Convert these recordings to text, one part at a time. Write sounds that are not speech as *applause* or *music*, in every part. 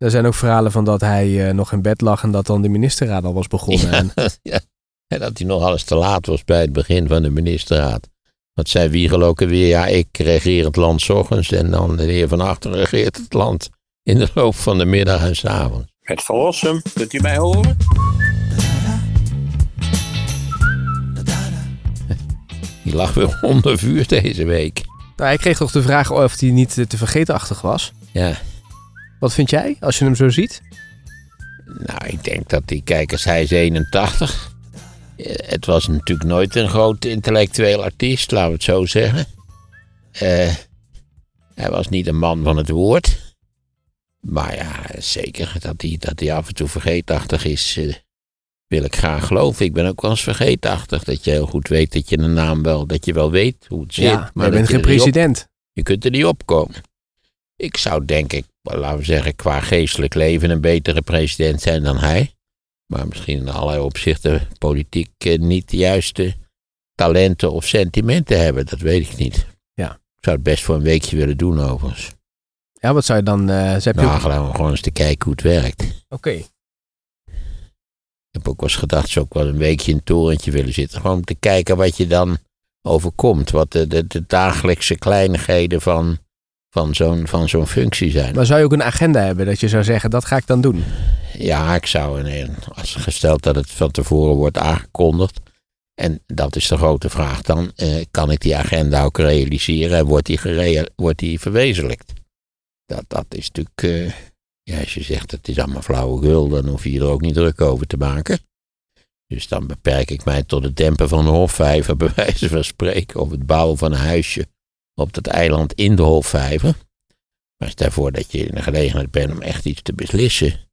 Er zijn ook verhalen van dat hij eh, nog in bed lag en dat dan de ministerraad al was begonnen. En, *laughs* ja. En dat hij nog alles te laat was bij het begin van de ministerraad. Wat zei Wiegel ook alweer? Ja, ik regeer het land 's ochtends en dan de heer Van Achter regeert het land in de loop van de middag en 's avonds. Het verlossen, kunt u mij horen? *laughs* Die lag weer onder vuur deze week. nou, ik kreeg toch de vraag of hij niet te vergeetachtig was. Ja, Wat vind jij als je hem zo ziet? nou, ik denk dat die kijkers, hij is 81. Eh, Het was natuurlijk nooit een groot intellectueel artiest, laten we het zo zeggen. Eh, hij was niet een man van het woord. Maar ja, zeker dat hij, dat hij af en toe vergeetachtig is, eh, wil ik graag geloven. Ik ben ook wel eens vergeetachtig. Dat je heel goed weet dat je een naam wel, dat je wel weet hoe het zit. ja, maar je bent geen op- president. je kunt er niet opkomen. Ik zou denk ik, laten we zeggen, qua geestelijk leven een betere president zijn dan hij. Maar misschien in allerlei opzichten politiek eh, niet de juiste talenten of sentimenten hebben. Dat weet ik niet. Ja. Ik zou het best voor een weekje willen doen overigens. Ja, wat zou je dan... eh heb je Nou, ook- gewoon, gewoon eens te kijken hoe het werkt. Oké. Ik heb ook wel eens gedacht, zou ook wel een weekje in een torentje willen zitten. Gewoon om te kijken wat je dan overkomt. Wat de, de, de dagelijkse kleinigheden van, van zo'n van zo'n functie zijn. Maar zou je ook een agenda hebben dat je zou zeggen, dat ga ik dan doen? Ja, ik zou, een- als gesteld dat het van tevoren wordt aangekondigd. En dat is de grote vraag dan. eh, kan ik die agenda ook realiseren en wordt die, gerea- wordt die verwezenlijkt? Dat, dat is natuurlijk. eh, ja, als je zegt het is allemaal flauwekul, dan hoef je je er ook niet druk over te maken. Dus dan beperk ik mij tot het dempen van een hofvijver, *laughs* bij wijze van spreken. Of het bouwen van een huisje op dat eiland in de hofvijver. Maar stel voor dat je in de gelegenheid bent om echt iets te beslissen.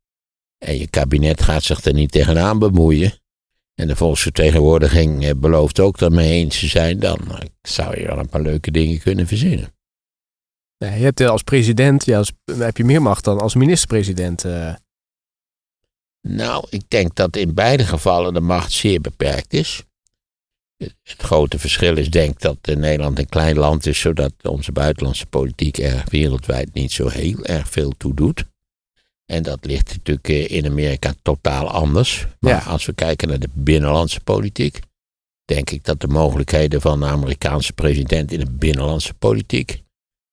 En je kabinet gaat zich er niet tegenaan bemoeien. En de volksvertegenwoordiging eh, belooft ook daarmee eens te zijn. Dan eh, zou je wel een paar leuke dingen kunnen verzinnen. Ja, je hebt eh, als president, ja, als, heb je meer macht dan als minister-president. Nou, ik denk dat in beide gevallen de macht zeer beperkt is. Het grote verschil is denk dat eh, Nederland een klein land is, zodat onze buitenlandse politiek er wereldwijd niet zo heel erg veel toe doet. En dat ligt natuurlijk eh, in Amerika totaal anders. Maar Ja. als we kijken naar de binnenlandse politiek, denk ik dat de mogelijkheden van de Amerikaanse president in de binnenlandse politiek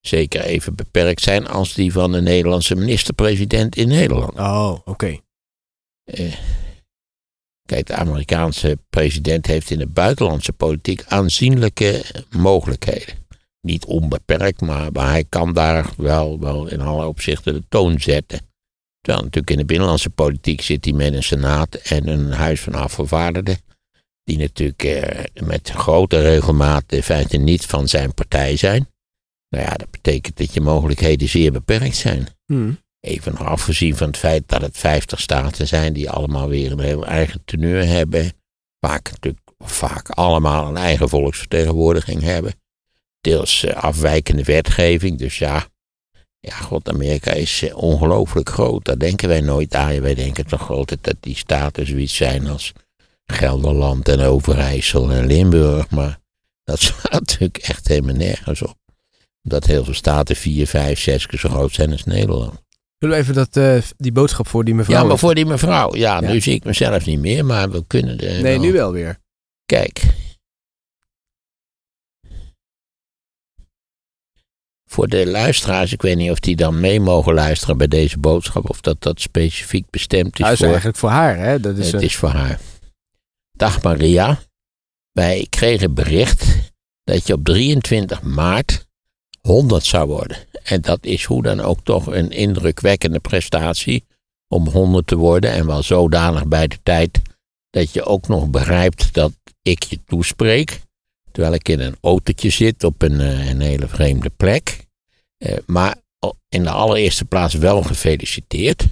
zeker even beperkt zijn als die van de Nederlandse minister-president in Nederland. Oh, oké. Eh, kijk, de Amerikaanse president heeft in de buitenlandse politiek aanzienlijke mogelijkheden. Niet onbeperkt, maar, maar hij kan daar wel, wel in alle opzichten de toon zetten. Terwijl natuurlijk in de binnenlandse politiek zit hij met een senaat en een huis van afgevaardigden. Die natuurlijk eh, met grote regelmaat in feite niet van zijn partij zijn. Nou ja, dat betekent dat je mogelijkheden zeer beperkt zijn. Hm. Even nog afgezien van het feit dat het 50 staten zijn die allemaal weer een heel eigen teneur hebben. Vaak natuurlijk vaak allemaal een eigen volksvertegenwoordiging hebben. Deels eh, afwijkende wetgeving. Dus ja, ja, god, Amerika is eh, ongelooflijk groot. Daar denken wij nooit aan. Wij denken toch altijd dat die staten zoiets zijn als Gelderland en Overijssel en Limburg. Maar dat *laughs* slaat natuurlijk echt helemaal nergens op. Omdat heel veel staten vier, vijf, zes keer zo groot zijn als Nederland. Zullen we even dat, eh, die boodschap voor die mevrouw... Ja, maar voor die mevrouw. Ja, Ja. nu zie ik mezelf niet meer, maar we kunnen de. Nee, nu wel weer. Kijk. Voor de luisteraars, ik weet niet of die dan mee mogen luisteren bij deze boodschap, of dat dat specifiek bestemd is Nou, dat is voor. eigenlijk voor haar, hè? Dat is, het is voor haar. Dag Maria, wij kregen bericht dat je op 23 maart 100 zou worden. En dat is hoe dan ook toch een indrukwekkende prestatie om 100 te worden. En wel zodanig bij de tijd dat je ook nog begrijpt dat ik je toespreek. Terwijl ik in een autootje zit op een, eh, een hele vreemde plek. Eh, maar in de allereerste plaats wel gefeliciteerd.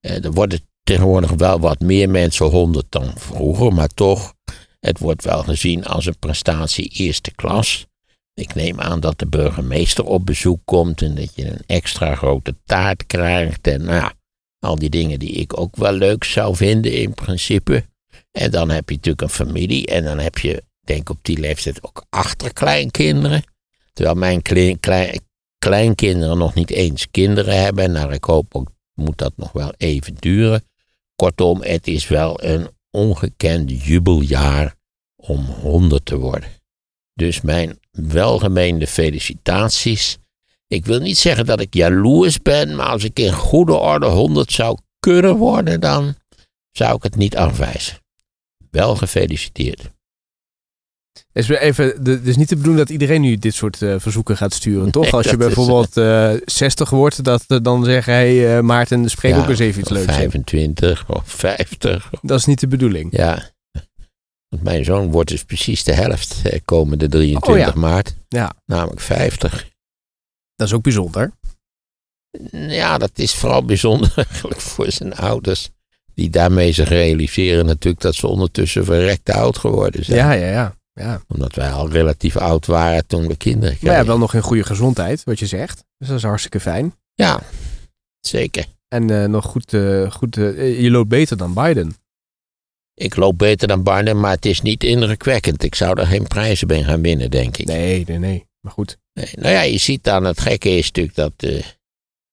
Eh, er worden tegenwoordig wel wat meer mensen 100 dan vroeger, maar toch, het wordt wel gezien als een prestatie eerste klas. Ik neem aan dat de burgemeester op bezoek komt en dat je een extra grote taart krijgt. En nou ja, al die dingen die ik ook wel leuk zou vinden in principe. En dan heb je natuurlijk een familie en dan heb je, denk op die leeftijd, ook achterkleinkinderen. Terwijl mijn klein, klein, kleinkinderen nog niet eens kinderen hebben. Nou, ik hoop ook moet dat nog wel even duren. Kortom, het is wel een ongekend jubeljaar om 100 te worden. Dus mijn welgemeende felicitaties. Ik wil niet zeggen dat ik jaloers ben, maar als ik in goede orde 100 zou kunnen worden, dan zou ik het niet afwijzen. Wel gefeliciteerd. Is even, het is niet de bedoeling dat iedereen nu dit soort uh, verzoeken gaat sturen, *laughs* toch? Nee, Als je bijvoorbeeld uh, 60 wordt, dat uh, dan zeggen, hey, Maarten, spreek Ja, ook eens even iets leuks. in. 25 of 50. Dat is niet de bedoeling. Ja. Want mijn zoon wordt dus precies de helft komende 23 Oh ja. maart. Ja. Namelijk 50. Dat is ook bijzonder. Ja, dat is vooral bijzonder *laughs* eigenlijk voor zijn ouders. Die daarmee zich realiseren natuurlijk dat ze ondertussen verrekte oud geworden zijn. Ja, ja, ja. ja. Omdat wij al relatief oud waren toen we kinderen Maar kregen. ja, wel nog in goede gezondheid, wat je zegt. Dus dat is hartstikke fijn. Ja, zeker. En eh, nog goed, eh, goed eh, je loopt beter dan Biden. Ik loop beter dan Barnum, maar het is niet indrukwekkend. Ik zou er geen prijzen bij gaan winnen, denk ik. Nee, nee, nee. Maar goed. Nee, nou ja, je ziet dan, het gekke is natuurlijk dat eh,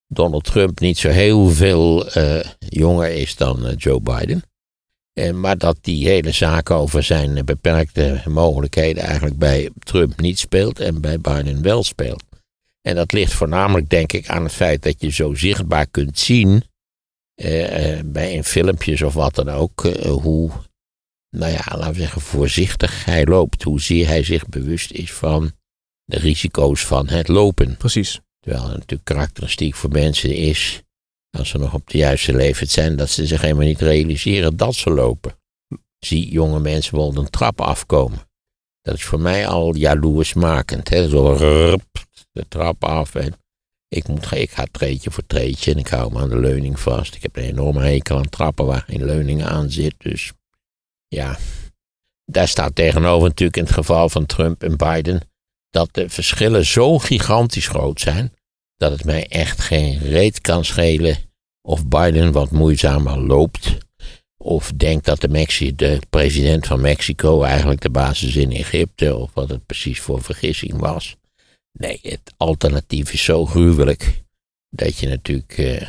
Donald Trump niet zo heel veel eh, jonger is dan eh, Joe Biden. Maar dat die hele zaak over zijn beperkte mogelijkheden eigenlijk bij Trump niet speelt en bij Biden wel speelt. En dat ligt voornamelijk, denk ik, aan het feit dat je zo zichtbaar kunt zien, eh, eh, bij in filmpjes of wat dan ook, eh, hoe, nou ja, laten we zeggen, voorzichtig hij loopt. Hoezeer hij zich bewust is van de risico's van het lopen. Precies. Terwijl het natuurlijk karakteristiek voor mensen is, als ze nog op de juiste leeftijd zijn, dat ze zich helemaal niet realiseren dat ze lopen. Zie jonge mensen bijvoorbeeld een trap afkomen. Dat is voor mij al jaloersmakend. Hè? Zo rup, de trap af. En ik, moet, ik ga treetje voor treetje en ik hou me aan de leuning vast. Ik heb een enorme hekel aan trappen waar geen leuning aan zit. Dus ja, daar staat tegenover natuurlijk in het geval van Trump en Biden dat de verschillen zo gigantisch groot zijn, dat het mij echt geen reet kan schelen of Biden wat moeizamer loopt, of denkt dat de, Mexi de president van Mexico eigenlijk de basis is in Egypte, of wat het precies voor vergissing was. Nee, het alternatief is zo gruwelijk dat je natuurlijk eh,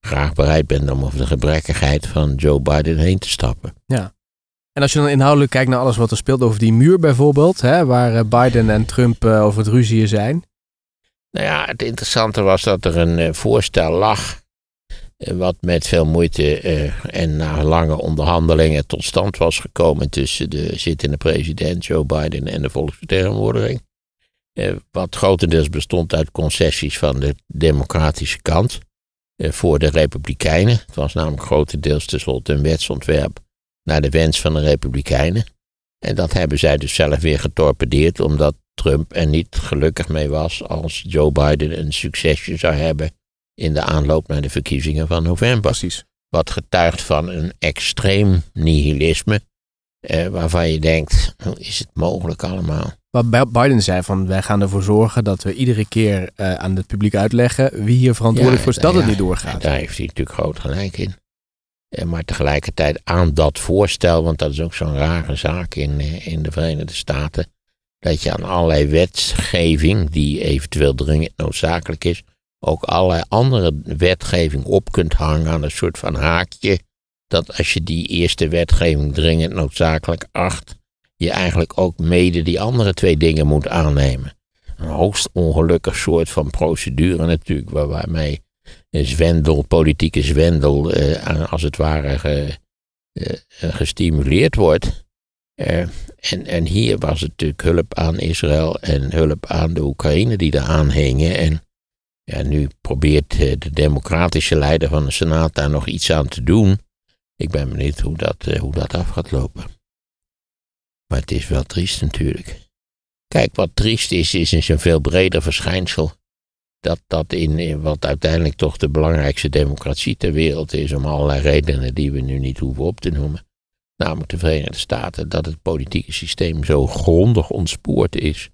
graag bereid bent om over de gebrekkigheid van Joe Biden heen te stappen. En als je dan inhoudelijk kijkt naar alles wat er speelt over die muur bijvoorbeeld, hè, waar eh, Biden en Trump eh, over het ruzieën zijn. Nou ja, het interessante was dat er een eh, voorstel lag. wat met veel moeite en na lange onderhandelingen tot stand was gekomen tussen de zittende president Joe Biden en de volksvertegenwoordiging. Eh, wat grotendeels bestond uit concessies van de democratische kant eh, voor de republikeinen. Het was namelijk grotendeels tenslotte een wetsontwerp naar de wens van de republikeinen. En dat hebben zij dus zelf weer getorpedeerd, omdat Trump er niet gelukkig mee was als Joe Biden een succesje zou hebben in de aanloop naar de verkiezingen van november. Precies. Wat getuigt van een extreem nihilisme, eh, waarvan je denkt, hoe is het mogelijk allemaal? Wat Biden zei van wij gaan ervoor zorgen dat we iedere keer eh, aan het publiek uitleggen wie hier verantwoordelijk voor is dat het niet doorgaat. Daar heeft hij natuurlijk groot gelijk in. Eh, Maar tegelijkertijd aan dat voorstel, want dat is ook zo'n rare zaak in, eh, in de Verenigde Staten, dat je aan allerlei wetgeving, die eventueel dringend noodzakelijk is, ook allerlei andere wetgeving op kunt hangen aan een soort van haakje, dat als je die eerste wetgeving dringend noodzakelijk acht, je eigenlijk ook mede die andere twee dingen moet aannemen. Een hoogst ongelukkig soort van procedure natuurlijk, waar- waarmee zwendel, politieke zwendel, eh, als het ware eh, gestimuleerd wordt. Eh, en, en hier was het natuurlijk hulp aan Israël en hulp aan de Oekraïne die daar aanhingen. En ja, nu probeert eh, de democratische leider van de Senaat daar nog iets aan te doen. Ik ben benieuwd hoe dat, eh, hoe dat af gaat lopen. Maar het is wel triest natuurlijk. Kijk, wat triest is, is een veel breder verschijnsel dat dat in, in wat uiteindelijk toch de belangrijkste democratie ter wereld is, om allerlei redenen die we nu niet hoeven op te noemen, namelijk de Verenigde Staten, dat het politieke systeem zo grondig ontspoord is,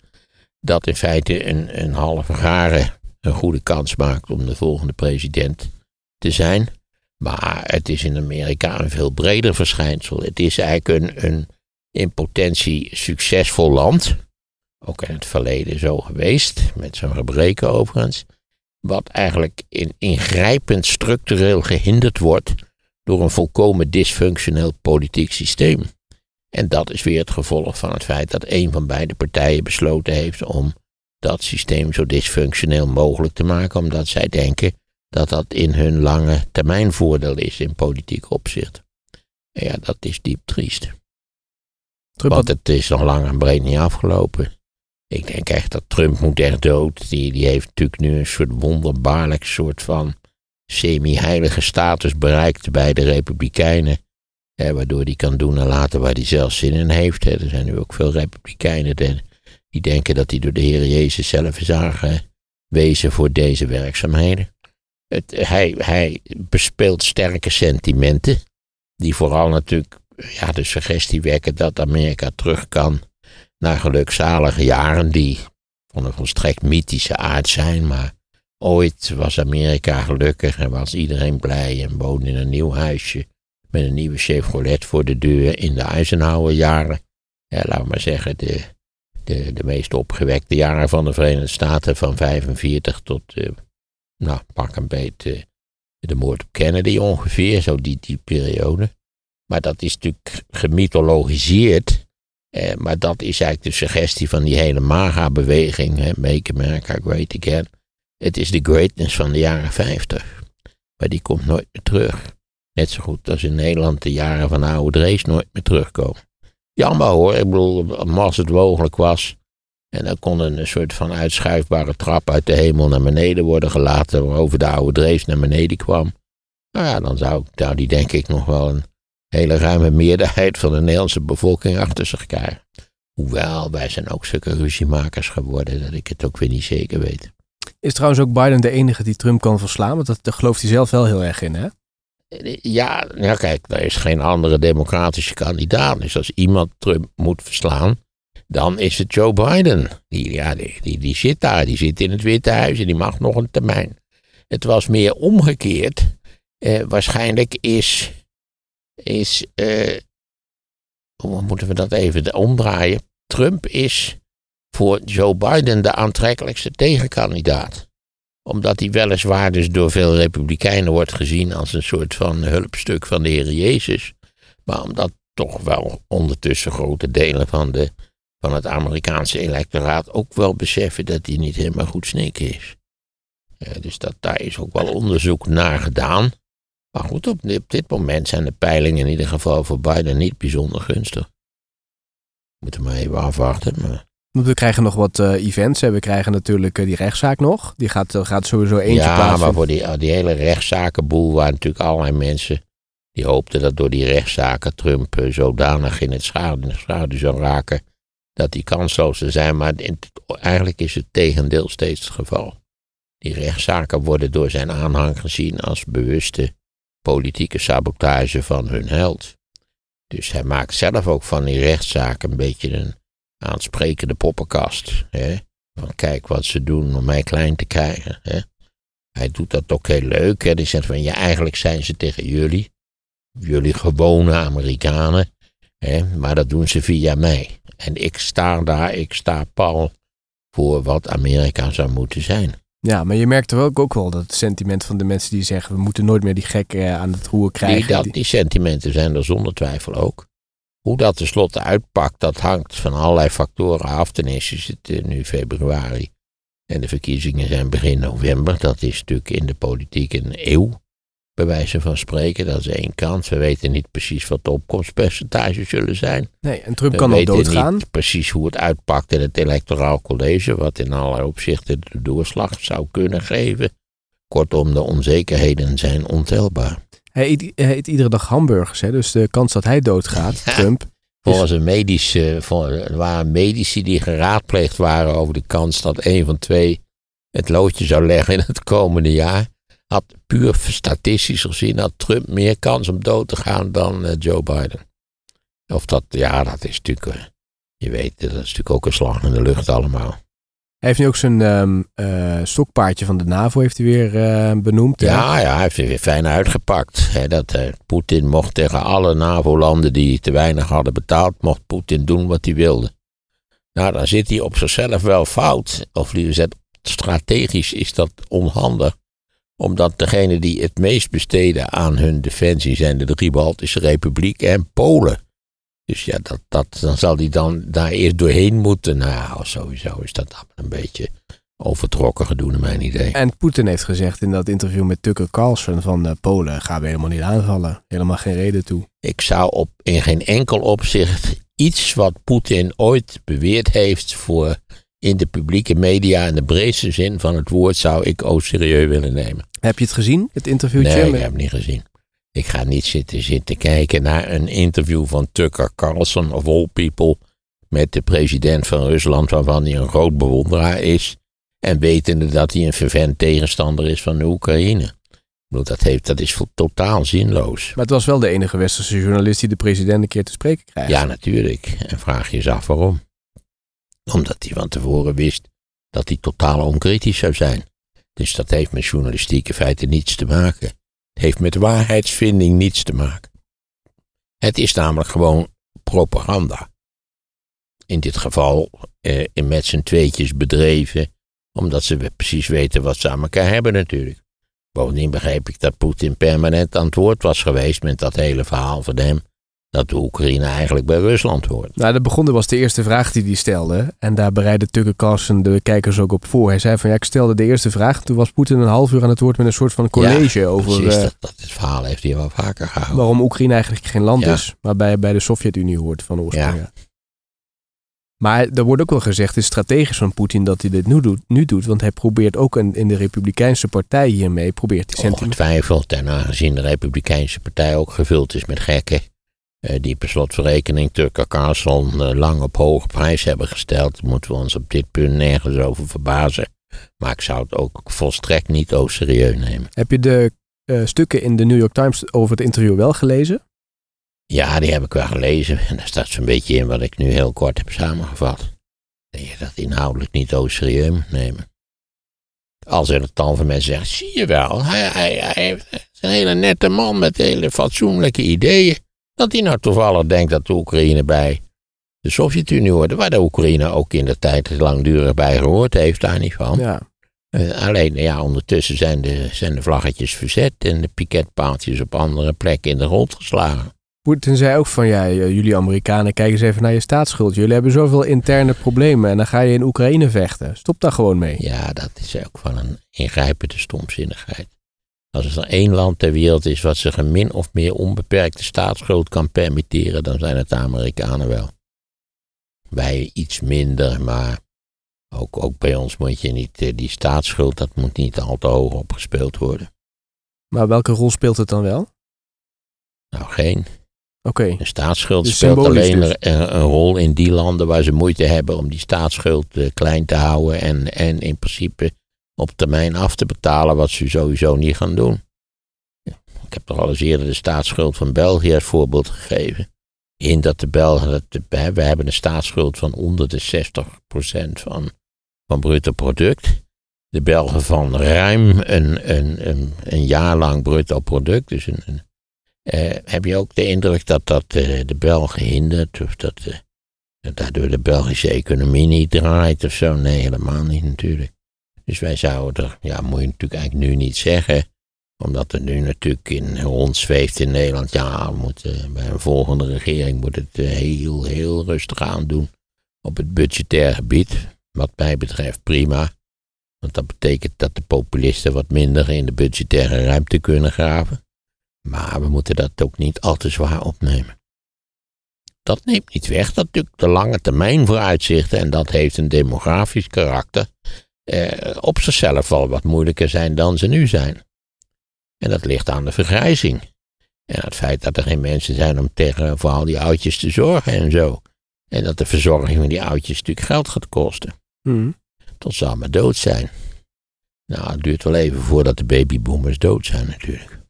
dat in feite een, een halve garen een goede kans maakt om de volgende president te zijn. Maar het is in Amerika een veel breder verschijnsel. Het is eigenlijk een, een in potentie succesvol land ook in het verleden zo geweest, met zijn gebreken overigens, wat eigenlijk in, ingrijpend structureel gehinderd wordt door een volkomen dysfunctioneel politiek systeem. En dat is weer het gevolg van het feit dat een van beide partijen besloten heeft om dat systeem zo dysfunctioneel mogelijk te maken, omdat zij denken dat dat in hun lange termijn voordeel is in politiek opzicht. En ja, dat is diep triest. Trump Want het is nog lang en breed niet afgelopen. Ik denk echt dat Trump moet echt dood. Die, die heeft natuurlijk nu een soort wonderbaarlijk soort van semi-heilige status bereikt bij de Republikeinen. Hè, waardoor hij kan doen en laten waar hij zelf zin in heeft. Hè. Er zijn nu ook veel Republikeinen die, die denken dat hij door de Heer Jezus zelf is aangewezen voor deze werkzaamheden. Het, hij, hij bespeelt sterke sentimenten, die vooral natuurlijk ja, de suggestie wekken dat Amerika terug kan naar gelukzalige jaren die van een volstrekt mythische aard zijn, maar ooit was Amerika gelukkig en was iedereen blij en woonde in een nieuw huisje met een nieuwe Chevrolet voor de deur in de Eisenhower-jaren. Ja, laten we maar zeggen, de, de, de meest opgewekte jaren van de Verenigde Staten van 45 tot, eh, nou, pak een beetje de moord op Kennedy ongeveer, zo die, die periode. Maar dat is natuurlijk gemythologiseerd. Eh, maar dat is eigenlijk de suggestie van die hele MAGA-beweging. Make America Great Again. Het is de greatness van de jaren 50. Maar die komt nooit meer terug. Net zo goed als in Nederland de jaren van oude Drees nooit meer terugkomen. Jammer hoor, ik bedoel, als het mogelijk was. En dan kon een soort van uitschuifbare trap uit de hemel naar beneden worden gelaten. Waarover de oude Drees naar beneden kwam. Nou ja, dan zou, zou die denk ik nog wel een hele ruime meerderheid van de Nederlandse bevolking achter zich krijgen. Hoewel, wij zijn ook zulke ruziemakers geworden dat ik het ook weer niet zeker weet. Is trouwens ook Biden de enige die Trump kan verslaan? Want dat, daar gelooft hij zelf wel heel erg in, hè? Ja, ja, kijk, er is geen andere democratische kandidaat. Dus als iemand Trump moet verslaan, dan is het Joe Biden. Die, ja, die, die, die zit daar, die zit in het Witte Huis en die mag nog een termijn. Het was meer omgekeerd. Eh, waarschijnlijk is, is eh, hoe moeten we dat even omdraaien? Trump is voor Joe Biden de aantrekkelijkste tegenkandidaat omdat hij weliswaar dus door veel republikeinen wordt gezien als een soort van hulpstuk van de Heer Jezus. Maar omdat toch wel ondertussen grote delen van, de, van het Amerikaanse electoraat ook wel beseffen dat hij niet helemaal goed snikken is. Eh, dus dat, daar is ook wel onderzoek naar gedaan. Maar goed, op, op dit moment zijn de peilingen in ieder geval voor Biden niet bijzonder gunstig. We moeten maar even afwachten. Maar we krijgen nog wat eh, events. Hè. We krijgen natuurlijk eh, die rechtszaak nog. Die gaat, eh, gaat sowieso eentje ja, plaatsen. maar voor die, die hele rechtszakenboel waren natuurlijk allerlei mensen die hoopten dat door die rechtszaken Trump zodanig in het schaduw, in de schaduw zou raken dat die kansloos zou zijn. Maar eigenlijk is het tegendeel steeds het geval. Die rechtszaken worden door zijn aanhang gezien als bewuste politieke sabotage van hun held. Dus hij maakt zelf ook van die rechtszaken een beetje een aansprekende poppenkast. Hè? Van kijk wat ze doen om mij klein te krijgen. Hè? Hij doet dat ook heel leuk. Hè? Die zegt van ja, eigenlijk zijn ze tegen jullie. Jullie gewone Amerikanen. Hè? Maar dat doen ze via mij. En ik sta daar, ik sta pal voor wat Amerika zou moeten zijn. Ja, maar je merkt er ook, ook wel dat het sentiment van de mensen die zeggen... we moeten nooit meer die gek eh, aan het roer krijgen. Die, dat, Die- sentimenten zijn er zonder twijfel ook. Hoe dat tenslotte uitpakt, dat hangt van allerlei factoren af. Ten eerste is het eh, nu februari en de verkiezingen zijn begin november. Dat is natuurlijk in de politiek een eeuw, bij wijze van spreken. Dat is één kant. We weten niet precies wat de opkomstpercentages zullen zijn. Nee, en Trump We kan weten doodgaan. niet precies hoe het uitpakt in het electoraal college, wat in allerlei opzichten de doorslag zou kunnen geven. Kortom, de onzekerheden zijn ontelbaar. Hij eet, hij eet iedere dag hamburgers, hè? dus de kans dat hij doodgaat, Ja. Trump... Volgens een medische, er waren medici die geraadpleegd waren over de kans dat een van twee het loodje zou leggen in het komende jaar. Had puur statistisch gezien had Trump meer kans om dood te gaan dan eh, Joe Biden. Of dat, ja, dat is natuurlijk, eh, je weet, dat is natuurlijk ook een slag in de lucht allemaal. Hij heeft nu ook zijn eh, stokpaardje van de NAVO heeft hij weer benoemd. hè? Ja, ja, hij heeft weer fijn uitgepakt. Hè, dat Poetin mocht tegen alle NAVO-landen die te weinig hadden betaald, mocht Poetin doen wat hij wilde. Nou, dan zit hij op zichzelf wel fout. Of liever gezegd, strategisch is dat onhandig. Omdat degene die het meest besteden aan hun defensie zijn de drie Baltische Republieken en Polen. Dus ja, dat, dat, dan zal die dan daar eerst doorheen moeten. Nou, sowieso is dat een beetje overtrokken gedoe naar mijn idee. En Poetin heeft gezegd in dat interview met Tucker Carlson van uh, Polen gaan we helemaal niet aanvallen. Helemaal geen reden toe. Ik zou op, in geen enkel opzicht iets wat Poetin ooit beweerd heeft voor in de publieke media in de breedste zin van het woord zou ik ook serieus willen nemen. Heb je het gezien, het interviewtje? Nee, ik heb het niet gezien. Ik ga niet zitten, zitten kijken naar een interview van Tucker Carlson of all people met de president van Rusland waarvan hij een groot bewonderaar is en wetende dat hij een vervent tegenstander is van de Oekraïne. Dat, heeft, dat is totaal zinloos. Maar het was wel de enige westerse journalist die de president een keer te spreken krijgt. Ja, natuurlijk. En vraag je eens af waarom. Omdat hij van tevoren wist dat hij totaal onkritisch zou zijn. Dus dat heeft met journalistieke feiten niets te maken. Het heeft met waarheidsvinding niets te maken. Het is namelijk gewoon propaganda. In dit geval eh, met z'n tweetjes bedreven, omdat ze precies weten wat ze aan elkaar hebben natuurlijk. Bovendien begreep ik dat Poetin permanent aan het woord was geweest met dat hele verhaal van hem. Dat de Oekraïne eigenlijk bij Rusland hoort. Nou, dat begon, was de eerste vraag die hij stelde. En daar bereidde Tucker Carlson de kijkers ook op voor. Hij zei van ja, ik stelde de eerste vraag. Toen was Poetin een half uur aan het woord met een soort van college ja, over. Precies, dat, dat het verhaal heeft hij wel vaker gehouden. Waarom Oekraïne eigenlijk geen land is, maar bij, bij de Sovjet-Unie hoort van oorsprong. Ja. Maar er wordt ook wel gezegd, het is strategisch van Poetin dat hij dit nu doet, nu doet want hij probeert ook in, in de Republikeinse Partij hiermee, probeert hij Ongetwijfeld, en aangezien de Republikeinse Partij ook gevuld is met gekken, eh, die per slotverrekening Tucker Carlson eh, lang op hoge prijs hebben gesteld, moeten we ons op dit punt nergens over verbazen. Maar ik zou het ook volstrekt niet ook serieus nemen. Heb je de uh, stukken in de New York Times over het interview wel gelezen? Ja, die heb ik wel gelezen. En *laughs* daar staat zo'n beetje in wat ik nu heel kort heb samengevat. Dat je dat inhoudelijk niet zo serieus moet nemen. Als er het tal van mensen zeggen, zie je wel, hij, hij, hij is een hele nette man met hele fatsoenlijke ideeën. Dat hij nou toevallig denkt dat de Oekraïne bij de Sovjet-Unie hoort, waar de Oekraïne ook in de tijd langdurig bij gehoord heeft, daar niet van. Ja. Uh, alleen, ja, ondertussen zijn de, zijn de vlaggetjes verzet en de piketpaaltjes op andere plekken in de grond geslagen. Poetin zei ook van, ja, jullie Amerikanen, kijk eens even naar je staatsschuld. Jullie hebben zoveel interne problemen en dan ga je in Oekraïne vechten. Stop daar gewoon mee. Ja, dat is ook van een ingrijpende stomzinnigheid. Als er één land ter wereld is wat zich een min of meer onbeperkte staatsschuld kan permitteren, dan zijn het de Amerikanen wel. Wij iets minder, maar ook, ook bij ons moet je niet, eh, die staatsschuld, dat moet niet al te hoog opgespeeld worden. Maar welke rol speelt het dan wel? Nou, geen. Oké. De staatsschuld dus speelt alleen dus. een, een, rol in die landen waar ze moeite hebben om die staatsschuld uh, klein te houden en, en in principe op termijn af te betalen, wat ze sowieso niet gaan doen. Ik heb toch al eens eerder de staatsschuld van België als voorbeeld gegeven. In dat de Belgen, dat we hebben een staatsschuld van onder de 60% van, van bruto product. De Belgen van ruim een, een, een, een jaar lang bruto product, dus een, uh, heb je ook de indruk dat dat uh, de Belgen hindert? Of dat uh, daardoor de Belgische economie niet draait of zo? Nee, helemaal niet natuurlijk. Dus wij zouden er, ja, moet je natuurlijk eigenlijk nu niet zeggen. Omdat er nu natuurlijk in rondzweeft in Nederland. Ja, moet, bij een volgende regering moet het heel, heel rustig aandoen. Op het budgetair gebied. Wat mij betreft prima. Want dat betekent dat de populisten wat minder in de budgettaire ruimte kunnen graven. Maar we moeten dat ook niet al te zwaar opnemen. Dat neemt niet weg dat natuurlijk de lange termijn vooruitzichten, en dat heeft een demografisch karakter, eh, op zichzelf wel wat moeilijker zijn dan ze nu zijn. En dat ligt aan de vergrijzing. En het feit dat er geen mensen zijn om tegen voor al die oudjes te zorgen en zo. En dat de verzorging van die oudjes natuurlijk geld gaat kosten. Mm. Tot ze allemaal dood zijn. Nou, het duurt wel even voordat de babyboomers dood zijn natuurlijk.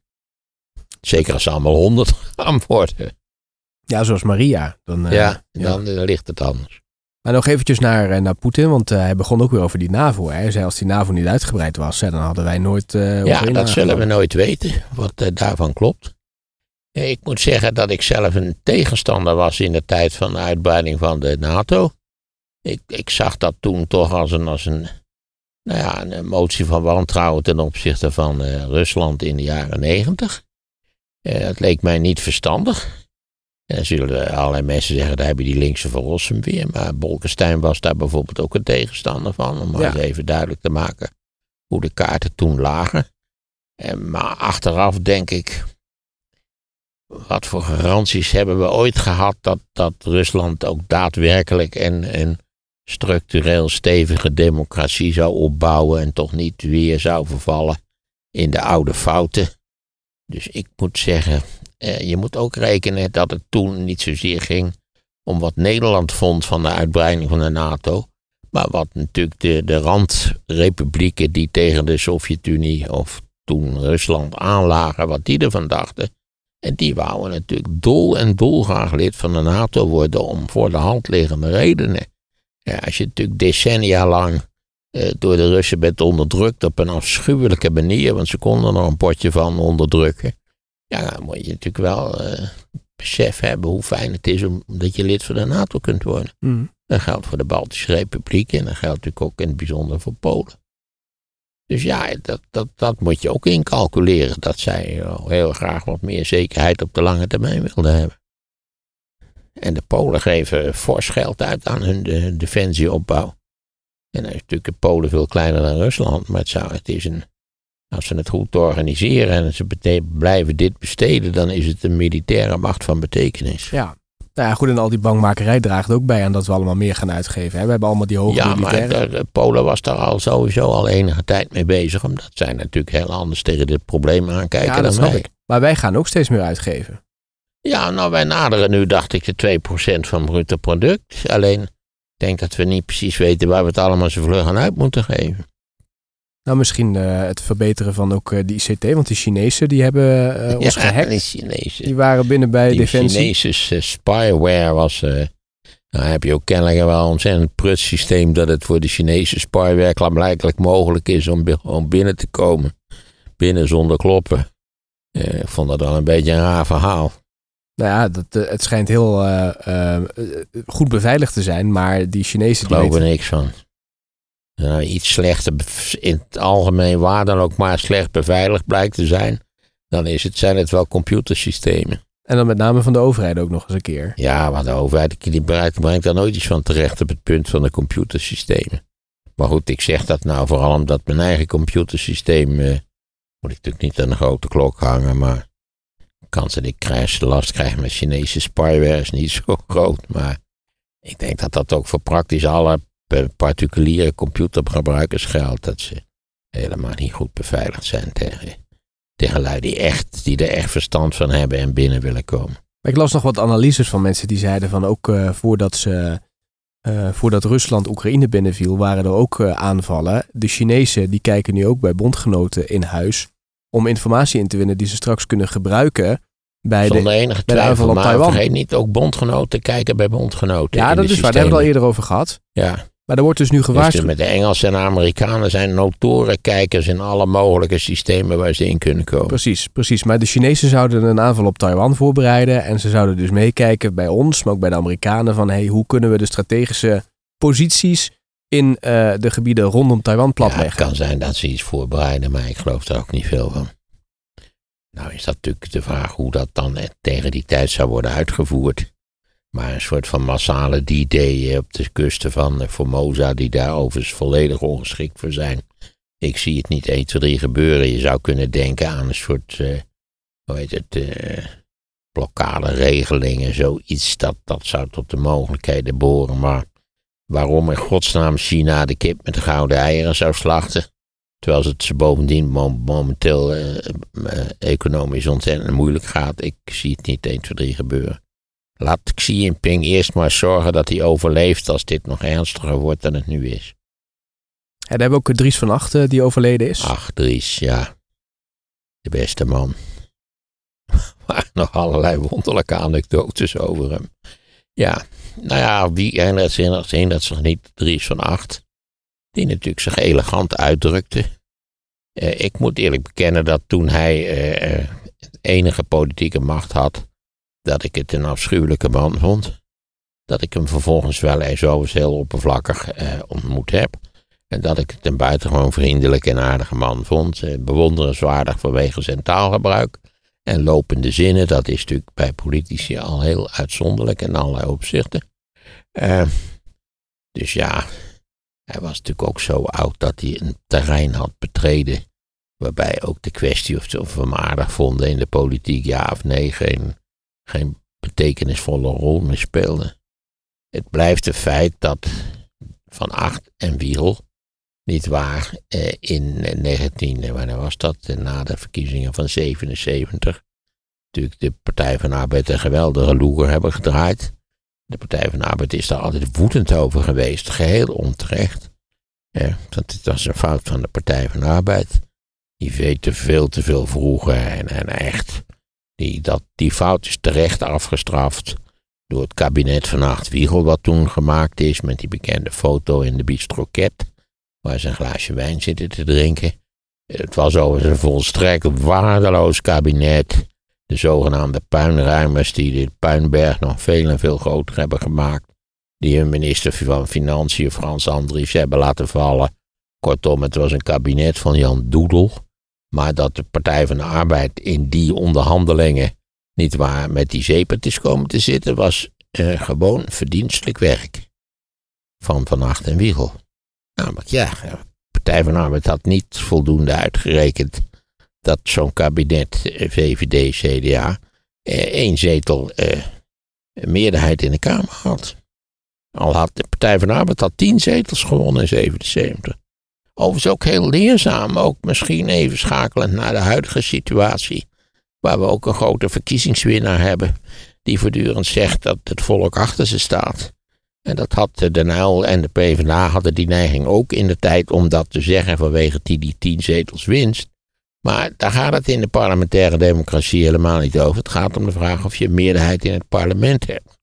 Zeker als ze allemaal honderd *laughs* gaan worden. Ja, zoals Maria. Dan, ja, dan, ligt het anders. Maar nog eventjes naar, eh, naar Poetin, want uh, hij begon ook weer over die NAVO. Hij zei als die NAVO niet uitgebreid was, dan hadden wij nooit... Uh, ja, dat zullen we nooit weten, wat daarvan klopt. Ik moet zeggen dat ik zelf een tegenstander was in de tijd van de uitbreiding van de NATO. Ik, ik zag dat toen toch als een, als een nou ja, een motie van wantrouwen ten opzichte van Rusland in de jaren negentig. Dat leek mij niet verstandig. En dan zullen allerlei mensen zeggen, daar hebben die linkse van Rossum weer. Maar Bolkestein was daar bijvoorbeeld ook een tegenstander van. Om maar eens even duidelijk te maken hoe de kaarten toen lagen. En, maar achteraf denk ik, wat voor garanties hebben we ooit gehad dat, dat Rusland ook daadwerkelijk een, een structureel stevige democratie zou opbouwen en toch niet weer zou vervallen in de oude fouten. Dus ik moet zeggen, eh, je moet ook rekenen dat het toen niet zozeer ging om wat Nederland vond van de uitbreiding van de NATO, maar wat natuurlijk de, de randrepublieken die tegen de Sovjet-Unie of toen Rusland aanlagen, wat die ervan dachten. En die wouden natuurlijk dol en dolgraag lid van de NATO worden om voor de hand liggende redenen. Ja, als je natuurlijk decennia lang eh, door de Russen bent onderdrukt op een afschuwelijke manier, want ze konden er een potje van onderdrukken. Ja, dan moet je natuurlijk wel uh, besef hebben hoe fijn het is om, dat je lid van de NATO kunt worden. Mm. Dat geldt voor de Baltische Republiek en dat geldt natuurlijk ook in het bijzonder voor Polen. Dus ja, dat, dat, dat moet je ook incalculeren. Dat zij eh, heel graag wat meer zekerheid op de lange termijn wilden hebben. En de Polen geven fors geld uit aan hun de, defensieopbouw. En dan is natuurlijk Polen veel kleiner dan Rusland, maar het, zou, het is een, als ze het goed organiseren en ze blijven dit besteden, dan is het een militaire macht van betekenis. Ja, nou ja, goed, en al die bangmakerij draagt ook bij aan dat we allemaal meer gaan uitgeven. Hè? We hebben allemaal die hoge ja, militairen. maar Polen was daar al sowieso al enige tijd mee bezig. Omdat zij natuurlijk heel anders tegen dit probleem aankijken ja, dat dan snap wij. Ik. Maar wij gaan ook steeds meer uitgeven. Ja, nou wij naderen nu, dacht ik, de 2% van bruto product. Alleen, ik denk dat we niet precies weten waar we het allemaal zo vlug aan uit moeten geven. Nou, misschien uh, het verbeteren van ook uh, de ICT, want die Chinezen die hebben uh, ons ja, gehackt. Die Chinezen. Die waren binnen bij die Defensie. Chinese spyware was. nou heb je ook kennelijk wel een ontzettend pruts systeem dat het voor de Chinese spyware blijkbaar mogelijk is om, om binnen te komen. Binnen zonder kloppen. ik vond dat wel een beetje een raar verhaal. Nou ja, dat, het schijnt heel goed beveiligd te zijn, maar die Chinezen. Ik geloof er niks van nou, iets slechter in het algemeen waar dan ook maar slecht beveiligd blijkt te zijn, dan is het, zijn het wel computersystemen. En dan met name van de overheid ook nog eens een keer. Ja, maar de overheid die brengt, brengt daar nooit iets van terecht op het punt van de computersystemen. Maar goed, ik zeg dat nou vooral omdat mijn eigen computersysteem. Eh, moet ik natuurlijk niet aan de grote klok hangen, maar de kans dat ik crash last krijg met Chinese spyware is niet *laughs* zo groot. Maar ik denk dat dat ook voor praktisch alle particuliere computergebruikers geldt dat ze helemaal niet goed beveiligd zijn tegen, tegen lui die, echt, die er echt verstand van hebben en binnen willen komen. Ik las nog wat analyses van mensen die zeiden van ook uh, voordat, ze, uh, voordat Rusland Oekraïne binnenviel, waren er ook uh, aanvallen. De Chinezen die kijken nu ook bij bondgenoten in huis om informatie in te winnen die ze straks kunnen gebruiken bij Zonder de, enige twijfel, maar Taiwan. vergeet niet ook bondgenoten kijken bij bondgenoten. Ja, dat is waar. Daar hebben we het al eerder over gehad. Ja. Maar er wordt dus nu gewaarschuwd. Dus met de Engelsen en Amerikanen zijn notoren kijkers in alle mogelijke systemen waar ze in kunnen komen. Precies, precies. Maar de Chinezen zouden een aanval op Taiwan voorbereiden. En ze zouden dus meekijken bij ons, maar ook bij de Amerikanen. Van hey, hoe kunnen we de strategische posities in uh, de gebieden rondom Taiwan platleggen? Ja, het kan zijn dat ze iets voorbereiden, maar ik geloof daar ook niet veel van. Nou is dat natuurlijk de vraag hoe dat dan tegen die tijd zou worden uitgevoerd. Maar een soort van massale D-Day op de kusten van Formosa, die daar overigens volledig ongeschikt voor zijn. Ik zie het niet 1, 2, 3 gebeuren. Je zou kunnen denken aan een soort, uh, hoe heet het, uh, blokkade regelingen, zoiets. Dat, dat zou tot de mogelijkheden behoren. Maar waarom in godsnaam China de kip met de gouden eieren zou slachten, terwijl het ze bovendien momenteel economisch ontzettend moeilijk gaat, ik zie het niet 1, 2, 3 gebeuren. Laat Xi Jinping eerst maar zorgen dat hij overleeft als dit nog ernstiger wordt dan het nu is. En dan hebben we ook Dries van Achten die overleden is. Ach, Dries, ja. De beste man. *laughs* Maar nog allerlei wonderlijke anekdotes over hem. Ja, nou ja, wie herinnert zich, herinnert zich niet Dries van Acht. Die natuurlijk zich elegant uitdrukte. Eh, ik moet eerlijk bekennen dat toen hij eh, eh enige politieke macht had, dat ik het een afschuwelijke man vond. Dat ik hem vervolgens wel eens heel oppervlakkig eh, ontmoet heb. En dat ik het een buitengewoon vriendelijk en aardige man vond. Eh, bewonderenswaardig vanwege zijn taalgebruik. En lopende zinnen, dat is natuurlijk bij politici al heel uitzonderlijk in allerlei opzichten. Uh, dus ja, hij was natuurlijk ook zo oud dat hij een terrein had betreden. Waarbij ook de kwestie of, of we hem aardig vonden in de politiek, ja of nee, geen, geen betekenisvolle rol meer speelde. Het blijft het feit dat Van Acht en Wiel, niet waar, eh, in 19, eh, wanneer was dat, eh, na de verkiezingen van 77, natuurlijk de Partij van Arbeid een geweldige loer hebben gedraaid. De Partij van de Arbeid is daar altijd woedend over geweest, geheel onterecht. Ja, dat het was een fout van de Partij van de Arbeid. Die weet veel te veel vroegen en, en echt. Die, dat, die fout is terecht afgestraft door het kabinet van Acht Wiegel, wat toen gemaakt is, met die bekende foto in de bistroket, waar ze een glaasje wijn zitten te drinken. Het was overigens een volstrekt waardeloos kabinet. De zogenaamde puinruimers die de puinberg nog veel en veel groter hebben gemaakt. Die hun minister van Financiën, Frans Andries, hebben laten vallen. Kortom, het was een kabinet van Jan Doedel. Maar dat de Partij van de Arbeid in die onderhandelingen niet waar met die zeepert is komen te zitten, was uh, gewoon verdienstelijk werk. Van Van Acht en Wiegel. Namelijk, ja, de Partij van de Arbeid had niet voldoende uitgerekend dat zo'n kabinet, VVD, CDA, eh, één zetel eh, meerderheid in de Kamer had. Al had de Partij van de Arbeid had tien zetels gewonnen in 77. Overigens ook heel leerzaam, ook misschien even schakelend naar de huidige situatie, waar we ook een grote verkiezingswinnaar hebben, die voortdurend zegt dat het volk achter ze staat. En dat had de NL en de PvdA hadden die neiging ook in de tijd om dat te zeggen vanwege die, die tien zetels winst. Maar daar gaat het in de parlementaire democratie helemaal niet over. Het gaat om de vraag of je meerderheid in het parlement hebt.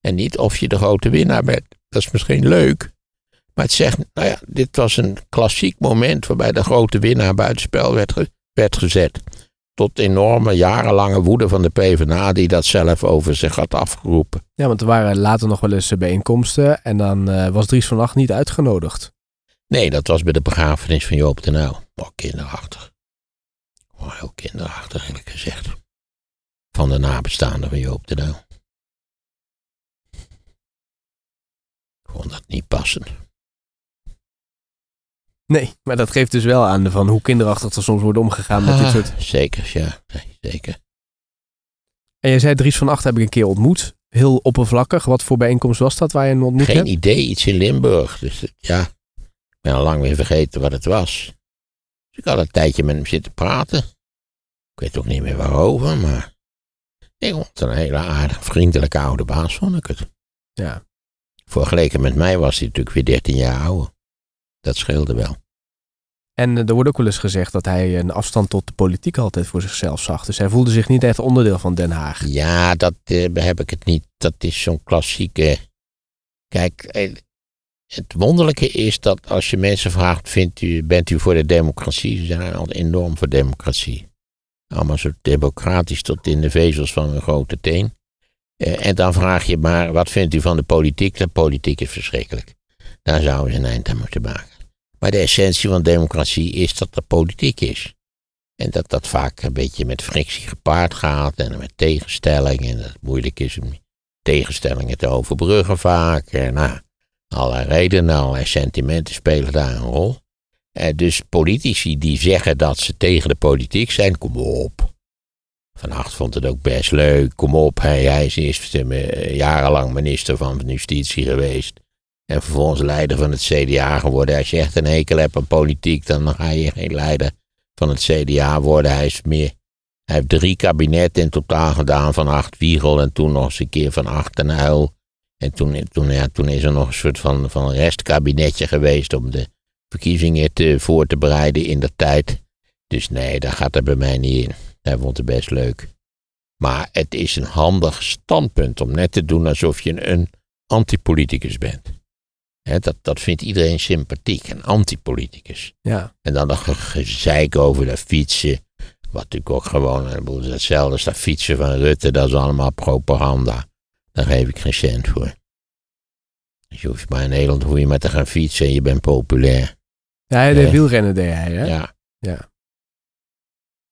En niet of je de grote winnaar bent. Dat is misschien leuk. Maar het zegt, nou ja, dit was een klassiek moment waarbij de grote winnaar buitenspel werd, werd gezet. Tot enorme jarenlange woede van de PvdA die dat zelf over zich had afgeroepen. Ja, want er waren later nog wel eens bijeenkomsten en dan uh, was Dries van Acht niet uitgenodigd. Nee, dat was bij de begrafenis van Joop den Uyl. Oh, kinderachtig. Oh, heel kinderachtig eerlijk gezegd. Van de nabestaanden van Joop den Uyl. Ik vond dat niet passen. Nee, maar dat geeft dus wel aan van hoe kinderachtig er soms wordt omgegaan met dit ah, soort... Zeker, ja. Nee, zeker. En jij zei Dries van Acht heb ik een keer ontmoet. Heel oppervlakkig. Wat voor bijeenkomst was dat waar je hem ontmoet Geen hebt? idee, iets in Limburg. Dus ja, ik ben al lang weer vergeten wat het was. Dus ik had een tijdje met hem zitten praten. Ik weet ook niet meer waarover, maar... Ik vond een hele aardige, vriendelijke oude baas, vond ik het. Ja. Vergeleken met mij was hij natuurlijk weer 13 jaar ouder. Dat scheelde wel. En eh, er wordt ook wel eens gezegd dat hij een afstand tot de politiek altijd voor zichzelf zag. Dus hij voelde zich niet echt onderdeel van Den Haag. Ja, dat uh, heb ik het niet. Dat is zo'n klassieke. Kijk, eh, het wonderlijke is dat als je mensen vraagt: vindt u, bent u voor de democratie? Ze zijn altijd enorm voor democratie. Allemaal zo democratisch tot in de vezels van een grote teen. en dan vraag je maar: wat vindt u van de politiek? De politiek is verschrikkelijk. Daar zouden ze een eind aan moeten maken. Maar de essentie van democratie is dat er politiek is. En dat dat vaak een beetje met frictie gepaard gaat en met tegenstellingen. En dat het moeilijk is om tegenstellingen te overbruggen vaak. En nou, allerlei redenen, allerlei sentimenten spelen daar een rol. En eh, dus politici die zeggen dat ze tegen de politiek zijn, kom op. Van Acht vond het ook best leuk, kom op. Hij, hij is eerst eh, jarenlang minister van Justitie geweest. En vervolgens leider van het CDA geworden. Als je echt een hekel hebt aan politiek, dan ga je geen leider van het CDA worden. Hij is meer. Hij heeft drie kabinetten in totaal gedaan van acht Wiegel en toen nog eens een keer van acht en Uil. En toen, toen, ja, toen is er nog een soort van, van restkabinetje geweest om de verkiezingen voor te bereiden in de tijd. Dus nee, daar gaat er bij mij niet in. Hij vond het best leuk. Maar het is een handig standpunt om net te doen alsof je een antipoliticus bent dat, dat vindt iedereen sympathiek, een antipoliticus. Ja. En dan nog gezeik over dat fietsen. Wat natuurlijk ook gewoon, hetzelfde als dat fietsen van Rutte, dat is allemaal propaganda. Daar geef ik geen cent voor. Dus je hoeft maar in Nederland hoef je maar te gaan fietsen en je bent populair. Nee, de Nee. wielrennen deed hij, hè? Ja.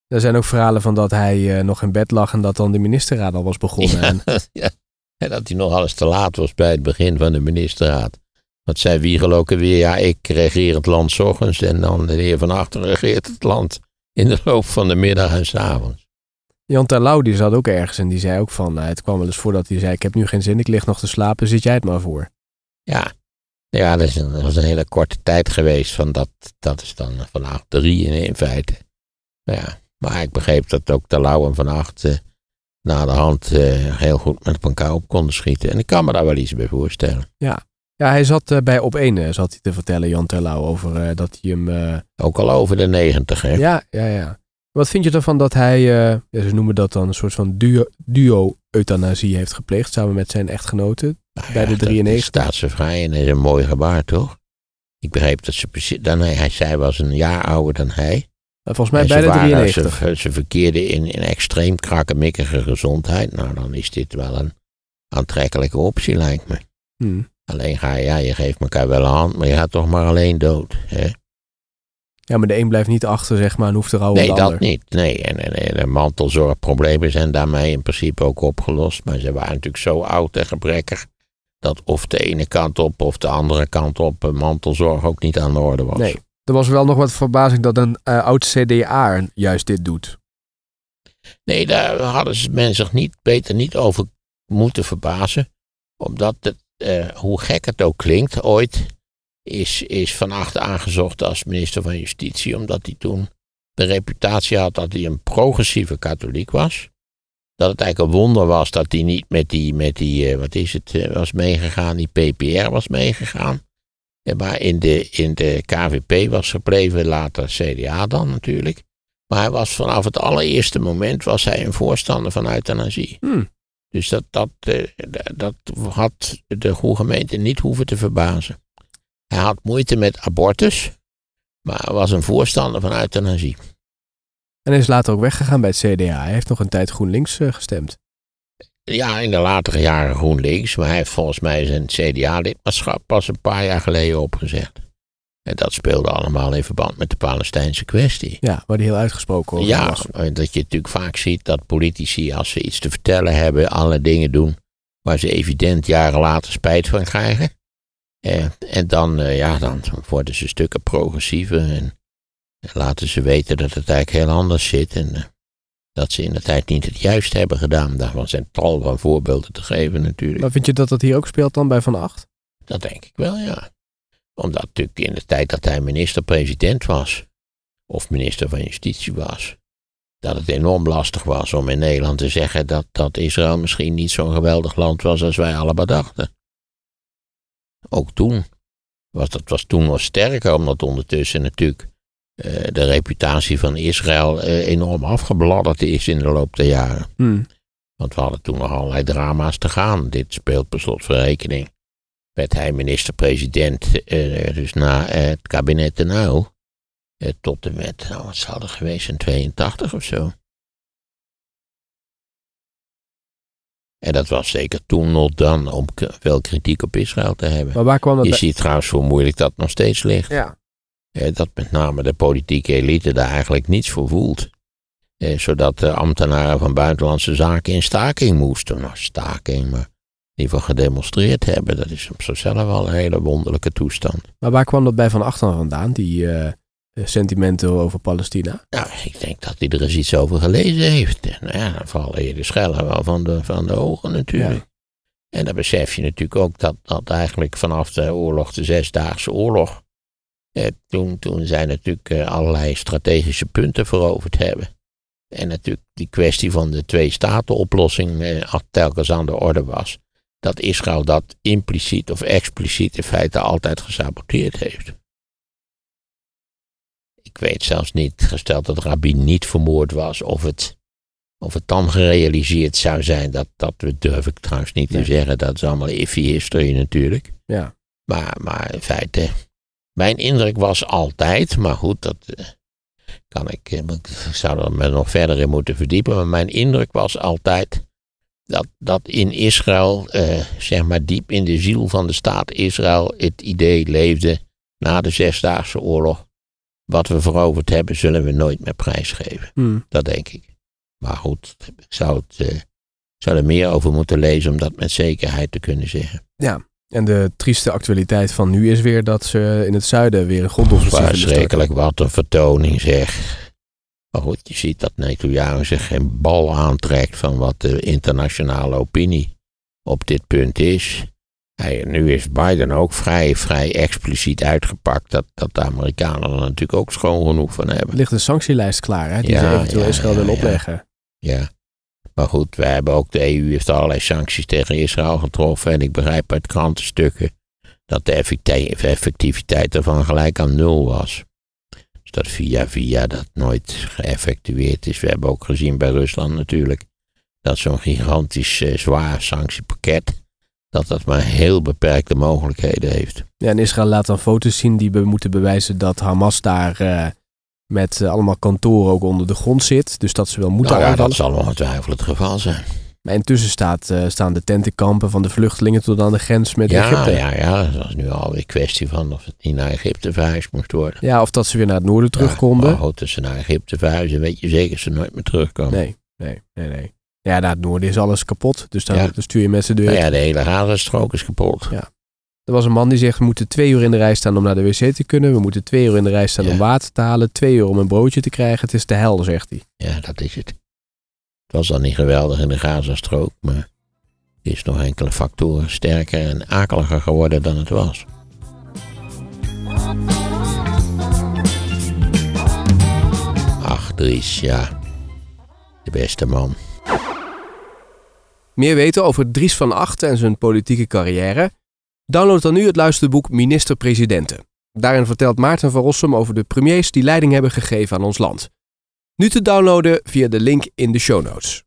Er zijn ook verhalen van dat hij eh, nog in bed lag en dat dan de ministerraad al was begonnen. Ja, En, *laughs* ja. En dat hij nog alles te laat was bij het begin van de ministerraad. Want zei Wiegel ook weer, ja, ik regeer het land 's ochtends en dan de heer Van Achten regeert het land in de loop van de middag en 's avonds. Jan Terlouw die zat ook ergens en die zei ook van, nou, het kwam wel eens voor dat hij zei, ik heb nu geen zin, ik lig nog te slapen, zit jij het maar voor. Ja, ja dat, is een, dat was een hele korte tijd geweest. Van dat, dat is dan Van Acht drie in, in feite. Ja, maar ik begreep dat ook de Lauw en Van Acht eh, na de hand eh, heel goed met elkaar op konden schieten. En ik kan me daar wel iets bij voorstellen. Ja, hij zat eh, bij Op 1, eh, zat hij te vertellen, Jan Terlouw, over eh, dat hij hem... Ook al over de negentig, hè? ja, ja, ja. Wat vind je ervan dat hij, ja, ze noemen dat dan een soort van duo- duo-euthanasie heeft gepleegd, samen met zijn echtgenote? Nou bij de dat 93. staat ze vrij en is een mooi gebaar, toch? Ik begreep dat ze precies... Dan, hij, hij zei was een jaar ouder dan hij. Eh, volgens mij bij de waren- 93. Ze, ze verkeerden in, in extreem krakkemikkige gezondheid. Nou, dan is dit wel een aantrekkelijke optie, lijkt me. Hm. Alleen ga je, ja, je geeft elkaar wel een hand, maar je gaat toch maar alleen dood. Hè? Ja, maar de een blijft niet achter, zeg maar, en hoeft te rouwen Nee, de dat ander. niet. Nee, en, en, en de mantelzorgproblemen zijn daarmee in principe ook opgelost. Maar ze waren natuurlijk zo oud en gebrekkig. Dat of de ene kant op of de andere kant op mantelzorg ook niet aan de orde was. Nee. Er was wel nog wat verbazing dat een eh, oud CDA juist dit doet. Nee, daar hadden ze men zich niet, beter niet over moeten verbazen. Omdat het, eh, hoe gek het ook klinkt, ooit is, is Van Acht aangezocht als minister van Justitie. Omdat hij toen de reputatie had dat hij een progressieve katholiek was. Dat het eigenlijk een wonder was dat hij niet met die, met die eh, wat is het, eh, was meegegaan, die PPR was meegegaan. Maar in de, in de KVP was gebleven, later CDA dan natuurlijk. Maar hij was vanaf het allereerste moment was hij een voorstander van euthanasie. Hm. Dus dat, dat, eh, dat had de gemeente niet hoeven te verbazen. Hij had moeite met abortus, maar was een voorstander van euthanasie. En hij is later ook weggegaan bij het CDA. Hij heeft nog een tijd GroenLinks eh, gestemd. Ja, in de latere jaren GroenLinks, maar hij heeft volgens mij zijn CDA-lidmaatschap pas een paar jaar geleden opgezegd. En dat speelde allemaal in verband met de Palestijnse kwestie. Ja, waar hij heel uitgesproken over Ja, was. dat je natuurlijk vaak ziet dat politici, als ze iets te vertellen hebben, alle dingen doen waar ze evident jaren later spijt van krijgen. Eh, en dan, eh, ja, dan worden ze stukken progressiever en laten ze weten dat het eigenlijk heel anders zit. En eh, dat ze in de tijd niet het juist hebben gedaan. Daarvan zijn tal van voorbeelden te geven natuurlijk. Maar vind je dat dat hier ook speelt dan bij Van Acht? Dat denk ik wel, ja. Omdat natuurlijk in de tijd dat hij minister-president was, of minister van Justitie was, dat het enorm lastig was om in Nederland te zeggen dat, dat Israël misschien niet zo'n geweldig land was als wij allemaal dachten. Ook toen. Was, dat was toen nog sterker, omdat ondertussen natuurlijk eh, de reputatie van Israël eh, enorm afgebladderd is in de loop der jaren. Hm. Want we hadden toen nog allerlei drama's te gaan. Dit speelt per slot van rekening. Werd hij minister-president, eh, dus na eh, het kabinet de Nou, eh, tot en met, nou wat zou er geweest zijn, 82 of zo. En dat was zeker toen nog dan om veel kritiek op Israël te hebben. Maar waar kwam dat Je bij? ziet trouwens hoe moeilijk dat nog steeds ligt. Ja. Eh, dat met name de politieke elite daar eigenlijk niets voor voelt. Eh, zodat de ambtenaren van buitenlandse zaken in staking moesten. Nou, staking, maar ieder geval gedemonstreerd hebben. Dat is op zichzelf wel een hele wonderlijke toestand. Maar waar kwam dat bij Van Acht dan vandaan, die eh, eh, sentimenten over Palestina? Nou, ik denk dat hij er eens iets over gelezen heeft. En nou ja, dan vallen je de schellen wel van de, van de ogen natuurlijk. En dan besef je natuurlijk ook dat, dat eigenlijk vanaf de oorlog, de Zesdaagse Oorlog, eh, toen, toen zij natuurlijk eh, allerlei strategische punten veroverd hebben. En natuurlijk die kwestie van de twee-staten-oplossing eh, telkens aan de orde was. Dat Israël dat impliciet of expliciet in feite altijd gesaboteerd heeft. Ik weet zelfs niet, gesteld dat Rabin niet vermoord was, of het, of het dan gerealiseerd zou zijn. Dat, dat durf ik trouwens niet Nee. te zeggen. Dat is allemaal iffy history natuurlijk. Ja. Maar, maar in feite, mijn indruk was altijd, maar goed, dat eh, kan ik, eh, ik zou er me nog verder in moeten verdiepen, maar mijn indruk was altijd dat, dat in Israël, eh, zeg maar diep in de ziel van de staat Israël, het idee leefde na de Zesdaagse Oorlog wat we veroverd hebben, zullen we nooit meer prijsgeven. Hmm. Dat denk ik. Maar goed, ik zou, het, uh, zou er meer over moeten lezen om dat met zekerheid te kunnen zeggen. Ja, en de trieste actualiteit van nu is weer dat ze in het zuiden weer een grondoffensief Verschrikkelijk, wat een vertoning zeg. Maar goed, je ziet dat Netanyahu zich geen bal aantrekt van wat de internationale opinie op dit punt is. Hij, nu is Biden ook vrij, vrij expliciet uitgepakt dat, dat de Amerikanen er natuurlijk ook schoon genoeg van hebben. Er ligt een sanctielijst klaar, hè, die ja, ze eventueel ja, Israël willen opleggen. Ja. maar goed, wij hebben ook, de EU heeft allerlei sancties tegen Israël getroffen. En ik begrijp uit krantenstukken dat de effectiviteit ervan gelijk aan nul was. Dat via via dat nooit geëffectueerd is. We hebben ook gezien bij Rusland natuurlijk dat zo'n gigantisch uh, zwaar sanctiepakket dat dat maar heel beperkte mogelijkheden heeft. Ja, en Israël laat dan foto's zien die moeten bewijzen dat Hamas daar uh, met uh, allemaal kantoren ook onder de grond zit. Dus dat ze wel moeten nou ja, aanvallen. dat zal ongetwijfeld het geval zijn. Maar intussen staat, uh, staan de tentenkampen van de vluchtelingen tot aan de grens met ja, Egypte. Ja, ja, dat is nu alweer kwestie van of het niet naar Egypte verhuisd moest worden. Ja, of dat ze weer naar het noorden terugkonden. Ja, maar goed, als ze naar Egypte verhuizen, weet je zeker dat ze nooit meer terugkomen. Nee, nee, nee, nee. Ja, naar het noorden is alles kapot. Dus dan, dan stuur je mensen deur. Nou ja, de hele Gazastrook is kapot. Ja. Er was een man die zegt, we moeten twee uur in de rij staan om naar de wc te kunnen. We moeten twee uur in de rij staan om water te halen. Twee uur om een broodje te krijgen. Het is de hel, zegt hij. Ja, dat is het. Het was dan niet geweldig in de Gazastrook, maar het is nog enkele factoren sterker en akeliger geworden dan het was. Ach, Dries, ja. De beste man. Meer weten over Dries van Achten en zijn politieke carrière? Download dan nu het luisterboek Minister-Presidenten. Daarin vertelt Maarten van Rossum over de premiers die leiding hebben gegeven aan ons land. Nu te downloaden via de link in de show notes.